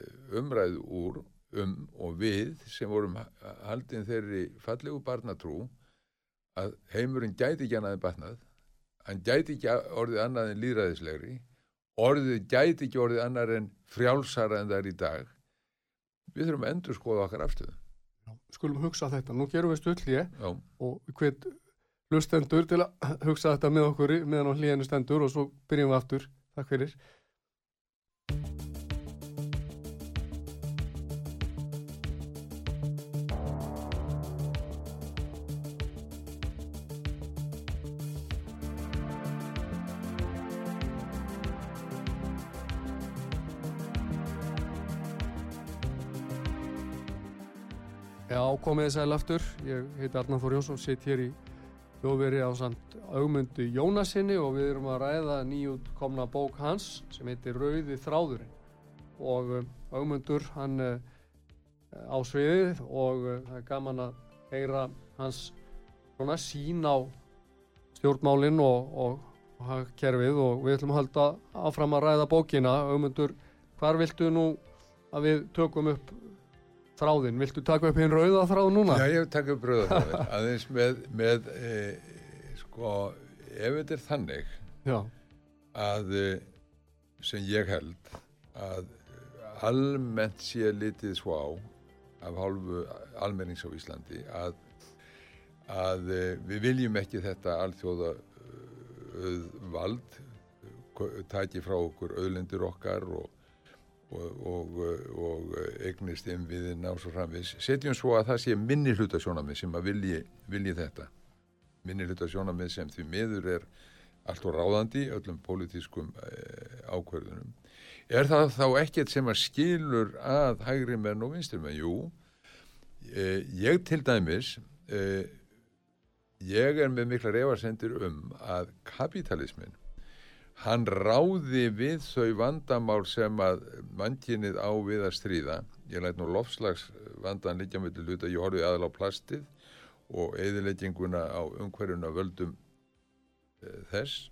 eh, umræðu úr um og við sem vorum ha- haldin þeirri fallegu barnatrú að heimurinn gæti ekki annað en batnað hann gæti ekki orðið annað en líðræðislegri orðið gæti ekki orðið annað en frjálsara en það er í dag við þurfum að endur skoða okkar afstöðu. Skulum hugsa þetta. Nú gerum við Já, og hvet hlustendur til að hugsa þetta með okkur meðan á hlýjanu stendur og svo byrjum við aftur. Takk fyrir. Komið sæl aftur. Ég heiti Arnar Þór Jónsson, sitt hér í hljóðveri á samt augmundu Jónasinni og við erum að ræða nýjút komna bók hans sem heitir Rauði þráðurinn. Og uh, augmundur, hann uh, á sviðið og uh, það er gaman að heyra hans svona sín á stjórnmálinn og, og, og hagkerfið og við ætlum að halda áfram að ræða bókina. Augmundur, hvar viltu nú að við tökum upp þráðinn? Viltu taka upp hinn rauða þráð núna? Já, ég hef takk upp bröða aðeins með, með e, sko, ef þetta er þannig Já, að e, sem ég held að almennt sé litið svo á af hálfu almennings á Íslandi að, að e, við viljum ekki þetta alþjóða vald taki frá okkur auðlendur okkar og, og, og, eignist inn við ná svo framvis. Setjum svo að það sé minni hlutasjónamið sem að vilji, vilji þetta. Minni hlutasjónamið sem því miður er allt og ráðandi öllum pólitískum eh, ákverðunum. Er það þá ekkert sem að skilur að hægri menn og vinstri menn? Jú, eh, ég til dæmis, eh, ég er með mikla refarsendir um að kapitalismin hann ráði við þau vandamál sem að mannkinnið á við að stríða. Ég læt nú lofslags vandan líka með til hluta, ég horfið aðal á plastið og eðilegginguna á umhverjuna völdum e, þess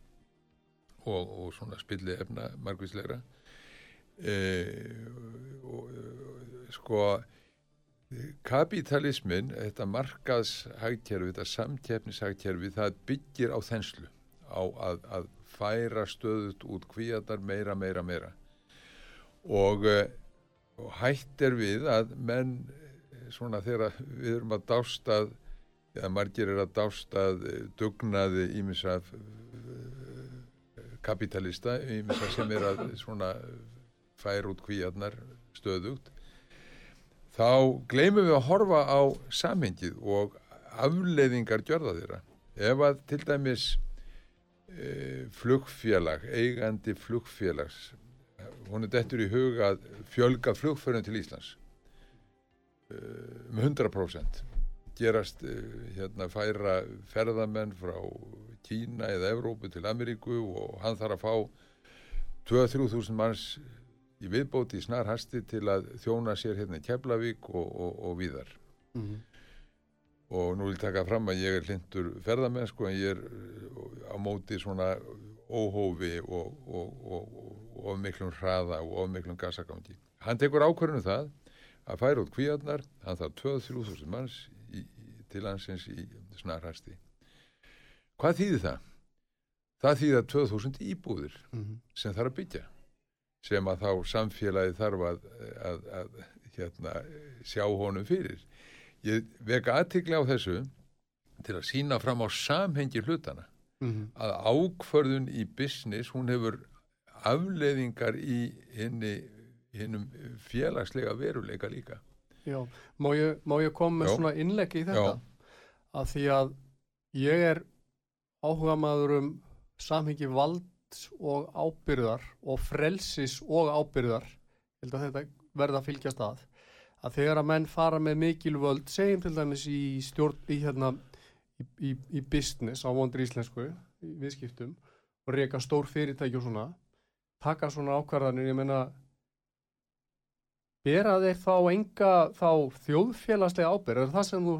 og, og svona spilli efna margvíslegra. E, og sko kapitalismin þetta markaðshagkerfi, þetta samkeppnishagkerfi það byggir á þenslu á að, að færa stöðut út kvíatar meira, meira, meira. Og, eh, og hætt er við að menn eh, svona þegar við erum að dástað eða margir er að dástað eh, dugnaði ímisaf kapitalista ímisaf sem er að svona færa út kvíarnar stöðugt þá gleymum við að horfa á samhengið og afleiðingar gjörða þeirra. Ef að til dæmis flugfélag, eigandi flugfélags. Hún er dettur í huga að fjölga flugförðun til Íslands. E, um 100% gerast e, hérna færa ferðamenn frá Kína eða Evrópu til Ameríku og hann þarf að fá 2-3 þúsund manns í viðbóti í snarhasti til að þjóna sér hérna í Keflavík og, og, og víðar. Mm -hmm og nú vil taka fram að ég er hlindur ferðamenn sko en ég er uh, á móti svona óhófi og, og, og, og of miklum hraða og of miklum gasagangi. Hann tekur ákvörðinu það að færa út kvíarnar, hann þarf 2-3.000 manns í, til hansins í snarhæsti. Hvað þýðir það? Það þýðir 2.000 íbúðir mm -hmm. sem þarf að byggja sem að þá samfélagi þarf að, að, að hérna, sjá honum fyrir ég veka aðtikla á þessu til að sína fram á samhengi hlutana mm -hmm. að ákförðun í business hún hefur afleðingar í henni félagslega veruleika líka Já, má ég, má ég koma með Já. svona innleggi í þetta Já. að því að ég er áhuga maður um samhengi vald og ábyrðar og frelsis og ábyrðar held að þetta verða að fylgjast að að þegar að menn fara með mikil völd segjum til dæmis í stjórn í hérna í, í, í business á vondur íslensku viðskiptum og reyka stór fyrirtæki og svona taka svona ákvarðanir, ég menna bera þeir þá enga þá þjóðfélagslega ábyrg er það sem þú,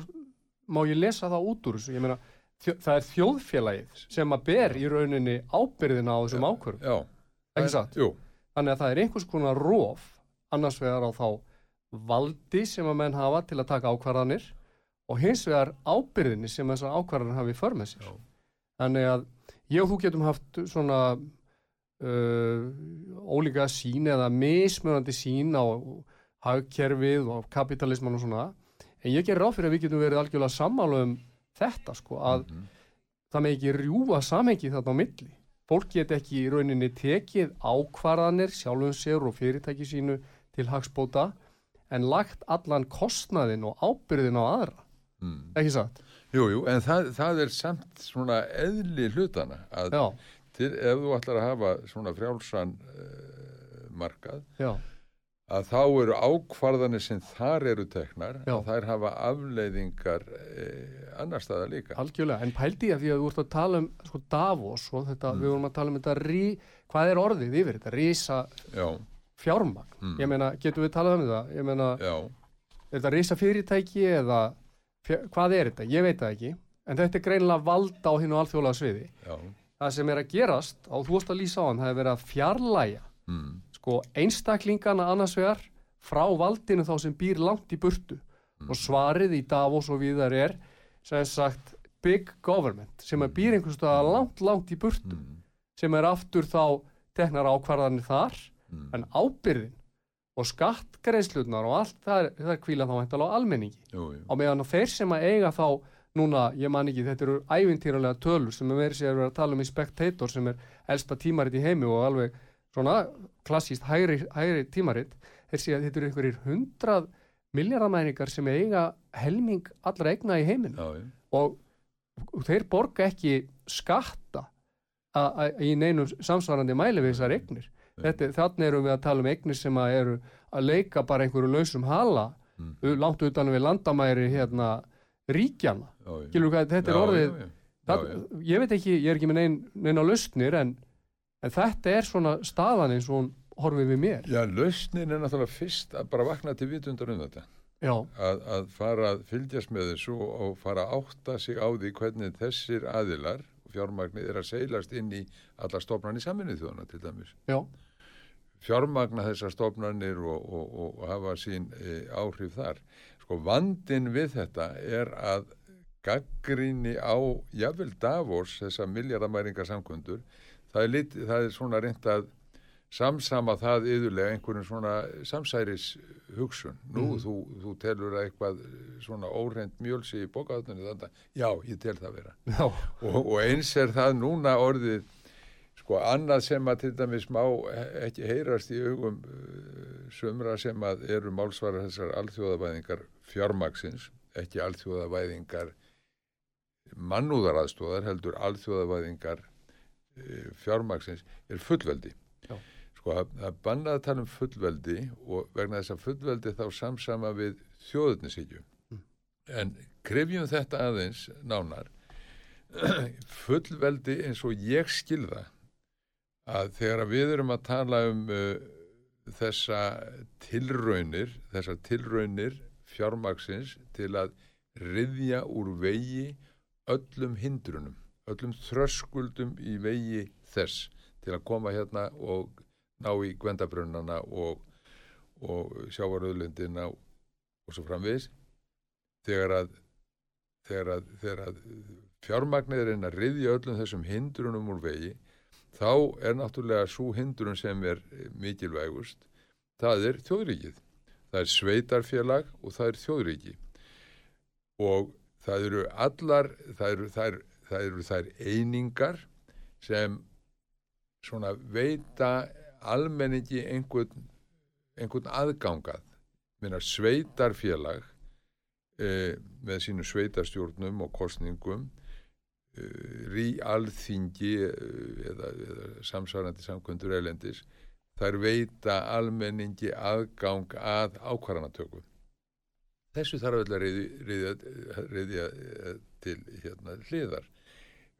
má ég lesa það út úr þessu, ég menna það er þjóðfélagið sem að ber í rauninni ábyrðina á þessum ákvarðum ekki satt? Jú. Þannig að það er einhvers konar róf annars vegar á þá valdi sem að menn hafa til að taka ákvarðanir og hins vegar ábyrðinni sem þessar ákvarðanir hafi för með sér. Já. Þannig að ég og þú getum haft svona uh, ólíka sín eða mismunandi sín á hagkerfið og kapitalisman og svona en ég ger ráð fyrir að við getum verið algjörlega sammálu um þetta sko að mm -hmm. það með ekki rjúa samhengi þarna á milli. Fólk get ekki í rauninni tekið ákvarðanir sjálfum sér og fyrirtæki sínu til hagsbóta en lagt allan kostnaðin og ábyrðin á aðra mm. ekki satt? Jújú, jú, en það, það er samt svona eðli hlutana að til, ef þú ætlar að hafa svona frjálsan uh, markað Já. að þá eru ákvarðanir sem þar eru teknar Já. að þær hafa afleiðingar eh, annar staða líka. Algjörlega, en pældi ég að því að þú ert að tala um sko Davos og þetta, mm. við vorum að tala um þetta rí, hvað er orðið yfir þetta, rísa Já fjármagn, mm. ég meina, getur við talað um það ég meina, Já. er þetta reysa fyrirtæki eða fjör, hvað er þetta, ég veit það ekki en þetta er greinlega valda á hinn og alþjóðlega sviði Já. það sem er að gerast og þú vorst að lýsa á hann, það er verið að fjarlæga mm. sko einstaklingana annars vegar frá valdinu þá sem býr langt í burtu mm. og svarið í Davos og við þar er sem sagt big government sem er býr einhverstað langt langt í burtu mm. sem er aftur þá teknar ákvarðanir þar mm. en ábyrðin og skattgreðslunar og allt það, það kvíla þá hættilega á almenningi. Jú, jú. og meðan þeir sem að eiga þá núna, ég man ekki, þetta eru ævintýralega tölur sem er verið að tala um í Spectator sem er elsta tímaritt í heimi og alveg svona klassíst hægri, hægri tímaritt þeir segja að þetta eru einhverjir hundrað miljardamæningar sem eiga helming allra egna í heiminn já, og, og þeir borga ekki skatta í neinu samsvarandi mæli við þessar egnir þannig erum við að tala um eignir sem að eru að leika bara einhverju lausum hala Mm. langt utan við landamæri hérna ríkjana hvað, þetta er Já, orðið já, já. það, ég veit ekki, ég er ekki með nein, neina lausnir en, en þetta er svona staðan eins og horfið við mér Já, lausnin er náttúrulega fyrst að bara vakna til vitundar um þetta. Að, að fara að fylgjast með þessu og fara að átta sig á því hvernig þessir aðilar fjármagnir er að seilast inn í alla stofnarnir saminnið þjóðana til dæmis. já, Fjármagna þessar stofnarnir og, og, og, og hafa sín e, áhrif þar. Sko vandin við þetta er að gaggrinni á jafnvel Davos, þessa miljardamæringar samkundur, það er, lit, það er svona reynd að samsama það yðurlega einhverjum svona samsæris hugsun. Nú, Mhm. þú, þú telur að eitthvað svona óreint mjölsi í bókaðunni þetta. Já, ég tel það vera. Og, og eins er það núna orðið sko annað sem að til dæmis má ekki heyrast í augum uh, sumra sem að eru málsvarar þessar alþjóðavæðingar fjármaksins, ekki alþjóðavæðingar mannúðaraðstóðar heldur alþjóðavæðingar uh, fjármaksins er fullveldi. Já. Sko að, bannað að tala um fullveldi og vegna þess að fullveldi þá samsama við þjóðurnisíkju. Mm. En krefjum þetta aðeins nánar fullveldi eins og ég skilða að þegar við erum að tala um uh, þessa tilraunir, þessar tilraunir fjármaksins til að riðja úr vegi öllum hindrunum, öllum þröskuldum í vegi þess til að koma hérna og ná í gvendabrönnana og, og sjávaröðlundina og svo framvegis. Þegar að þegar að, þegar að fjármagnir er að riðja öllum þessum hindrunum úr vegi þá er náttúrulega svo hindrun sem er mikilvægust það er þjóðríkið. Það er sveitarfélag og það er þjóðríki. Og það eru allar það eru þær, það eru þær einingar sem svona veita almenningi einhvern, einhvern aðgangað minna sveitarfélag eh, með sínum sveitarstjórnum og kostningum rí alþingi eh, eða, eða samsvarandi samkvöndur elendis þær veita almenningi aðgang að ákvarðanatöku. Þessu þarf öll að reyðja, reyðja til hérna hliðar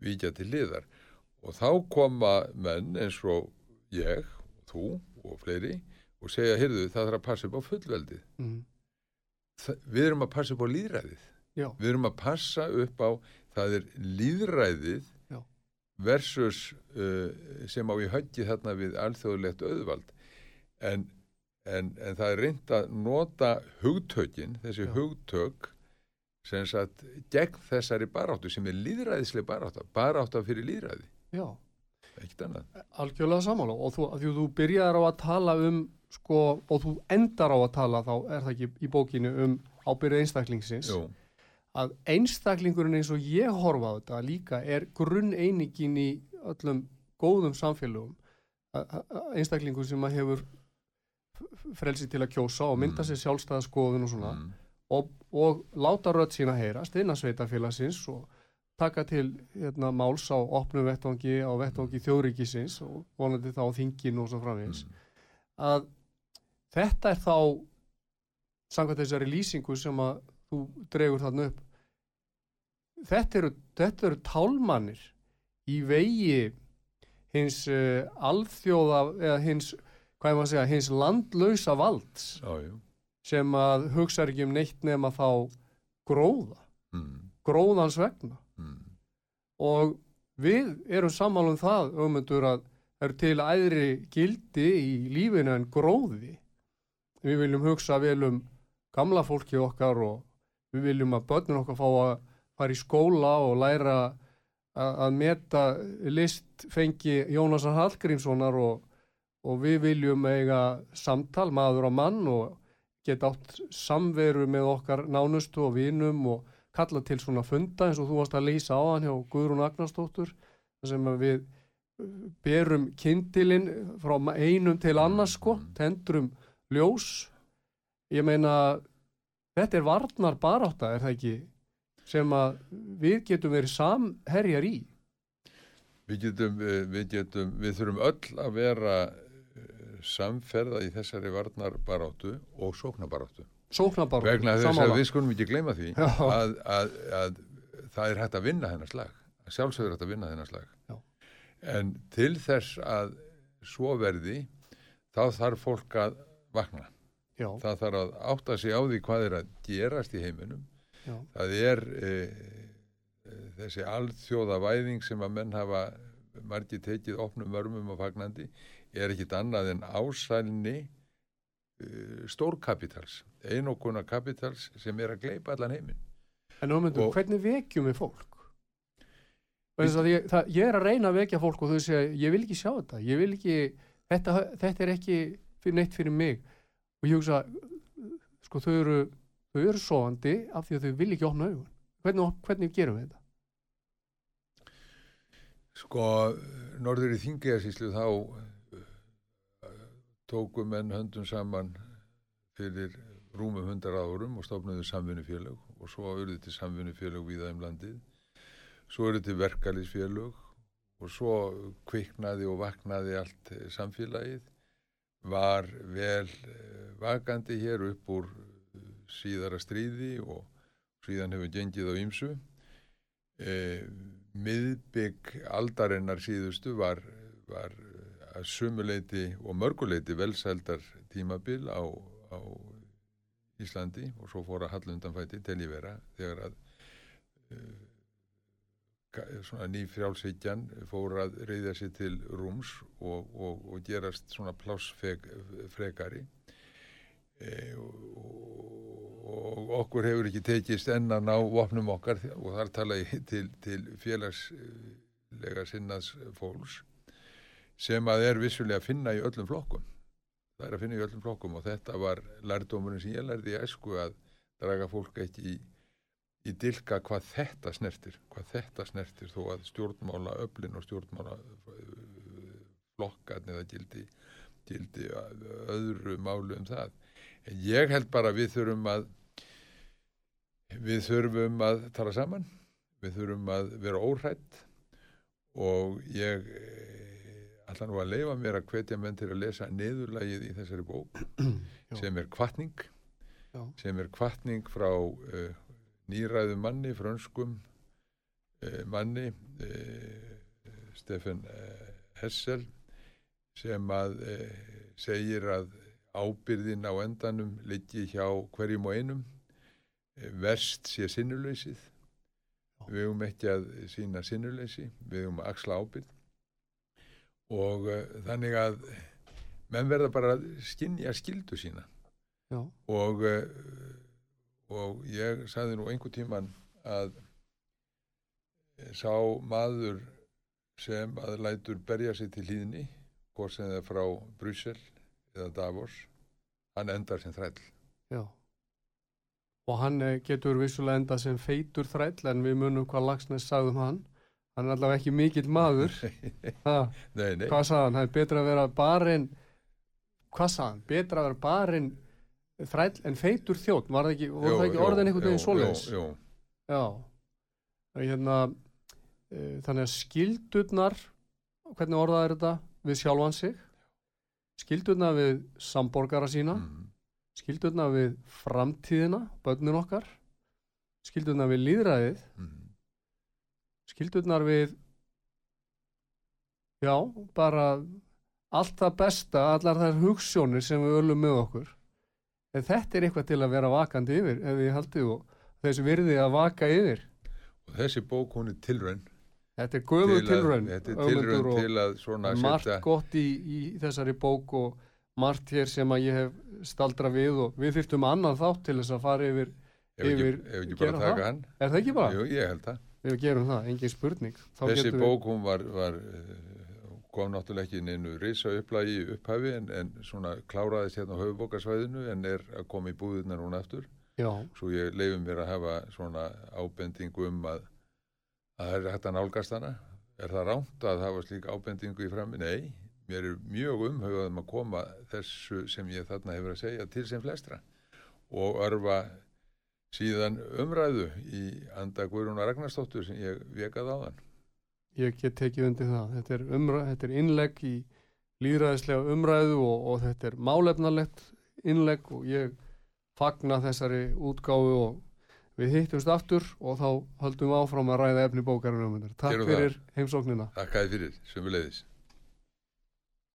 víkja til hliðar. Og þá koma menn eins og ég, þú og fleiri og segja, heyrðu, það þarf að passa upp á fullveldið. Mm, við erum að passa upp á líðræðið já, við erum að passa upp á það er líðræðið Já. versus uh, sem á í höggi þarna við alþjóðlegt auðvald. En, en, en það er reynd að nota hugtökin, þessi Já. hugtök sem sagt gegn þessari baráttu sem er líðræðisleg barátta, barátta fyrir líðræði já. Ekkert annað. Algjörlega samála og þú, þú byrjaðar á að tala um sko, og þú endar á að tala þá er það ekki í bókinu um ábyrðið einstaklingsins? Jú, að einstaklingurinn eins og ég horfa á þetta líka er grunneiningin í öllum góðum að einstaklingur sem að hefur frelsi til að kjósa og mynda Mm. sér sjálfstæða skoðun og svona. Mm, og, og láta rödd sína heyrast innan sveitafélagsins og taka til hérna, máls á opnum vettvangi á vettvangi þjóðríkisins og vonandi þá þingin og svo framvegis. Mm, að þetta er þá samkvæmt þessari lýsingu sem að þú dregur þarna upp þetta eru, þetta eru tálmannir í vegi hins uh, alþjóða eða hins, hvað er maður að segja, hins landlausa valds já, sem að hugsa ekki um neitt nema þá gróða, mm, gróðans vegna. Mm, og við erum sammála um það auðmyndur að það eru til æðri gildi í lífinu en gróði. Við viljum hugsa vel um gamla fólki okkar og við viljum að börnun okkar fá að fara í skóla og læra að, meta list fengi Jónasar Hallgrímssonar og, og við viljum eiga samtal maður á mann og geta átt samveru með okkar nánustu og vinum og kalla til svona funda eins og þú varst að lýsa á hann hjá Guðrún Agnarsdóttur sem við berum kindilinn frá einum til annars sko, tendrum ljós. Ég meina þetta er varnar barátta er það ekki sem að við getum verið samherjar í Við getum, við getum, við þurfum öll að vera eh, samferða í þessari varnarbaráttu og sóknarbaráttu. sóknabaráttu, Vegna þess að við skulum ekki gleyma því að, að, að það er hægt að vinna þennar slag. Sjálfsögur hægt að vinna þennar slag. Já. En til þess að svo verði, þá þarf fólk að vakna. já, Það þarf að átta sig á því hvað er að gerast í heiminum. Já, Það er e, e, þessi alþjóða væðing sem að menn hafa margir tekið opnum vörmum og fagnandi er ekkit annað en ásælni e, stórkapitals, einokuna kapitals sem er að gleipa allan heiminn. en ómyndu, Og- hvernig vekjum við fólk. Ég, það, ég er að reyna að vekja fólk og þau segja ég vil ekki sjá þetta, ég vil ekki þetta, þetta er ekki fyrir neitt fyrir mig og ég hugsa sko þau eru, þau eru sofandi af því að þau vil ekki opna augun hvernig, hvernig gerum við þetta? Sko, norður í Þingiðasíslu þá eh, tóku menn höndum saman fyrir rúmum hundar árum og stofnuðu samvinnufélög og svo eruðu til samvinnufélög viða um landið. Svo eruðu til verkalýsfélög og svo kviknaði og vaknaði allt eh, samfélagið. Var vel eh, vakandi hér upp úr síðara stríði og síðan hefur gengið á ýmsu. Eh, miðbygg aldarinnar síðustu var, var að sumuleiti og mörguleiti velsældar tímabil á, á Íslandi og svo fór að hallundanfæti til ég vera þegar að svona ný frjálshyggjan fór að reyða sér til rúms og, og, og gerast svona plássfrekari e, og, og okkur hefur ekki tekist enn að ná vopnum okkar og þar tala ég til, til félagslega sinnaðs fólks sem að er vissulega að finna í öllum flokkum. Það er að finna í öllum flokkum og þetta var lærdómurinn sem ég lærði í æsku að draga fólk ekki í, í dilka hvað þetta snertir hvað þetta snertir þó að stjórnmála öflin og stjórnmála flokkarnir eða gildi, gildi öðru málu um það. En ég held bara að við þurfum að við þurfum að tala saman við þurfum að vera óhrætt og ég ætla nú að leifa mér að hvetja menn til að lesa neðurlægið í þessari bók sem er kvartning sem er kvartning frá uh, nýræðu manni, frönskum uh, manni uh, Stefan Hessel sem að segir að ábyrðin á endanum liggi hjá hverjum og einum verst sé sinnuleysið. Við höfum ekki að sína sinnuleysi við höfum að axla ábyrð og uh, þannig að menn verða bara að skinja skildu sína. Já. og uh, og ég sagði nú einhver tíman að sá maður sem að lætur berja sig til hlýðni hvort sem það er frá Brussel eða Davos hann endar sem þræll. Já. Og hann eh, getur vissulega enda sem feitur þræll en við munum hvað Lagsnes sagðum hann. Hann er allavega ekki mikill maður. ha, nei, nei, hvað sagði hann? Það er betra að vera barinn, hvað sagði hann? Betra að vera barinn þræll en feitur þjótt. Var það ekki, voru það ekki orðin einhvern veginn svoleiðis? Já. Hérna, e, þannig að skildurnar, hvernig orðað er þetta, við sjálfan sig, skildurnar við samborgara sína, mm, skildurna við framtíðina, börnin okkar. Skildurna við líðræðið mm, skildurnar við já, bara allt það besta, allar þær hugssjónir sem við öllum með okkur. En þetta er eitthvað til að vera vakandi yfir ef ég haldið og þessi virði að vaka yfir. Og þessi bók hún er tilraun þetta er göfur til að- tilraun þetta er og til að svona margt setja gott í, í þessari bók og margt hér sem að ég hef staldra við og við þyrftum annan þátt til þess að fara yfir ef ekki, yfir- ef ekki bara taka hann er það ekki bara? Jú, ég held það Við gerum það, engin spurning. Þá þessi getum við- bók hún var, var eh, kom náttúrulega ekki inn einu risa upplægi upphafi en, en svona kláraðist hérna á höfubókarsvæðinu en er að koma í búðirna núna aftur Já, svo ég leifum mér að hafa svona ábendingu um að að það er hægt að nálgast hana Er það rámt að hafa slík ábendingu í frammi? Nei, mér er mjög umhugað um að koma þessu sem ég þarna hefur að segja til sem flestra og örfa síðan umræðu í anda Guðrúna Ragnarstóttur sem ég vekað á þann. Ég get tekið undir það. Þetta er, umræ, þetta er innlegg í líðræðislega umræðu og, og þetta er málefnalegt innlegg og ég fagna þessari útgáfu og við hittumst aftur og þá höldum við áfram að ræða efni um þetta. Takk fyrir heimsóknina. Takk að þið fyrir, sömuleiðis.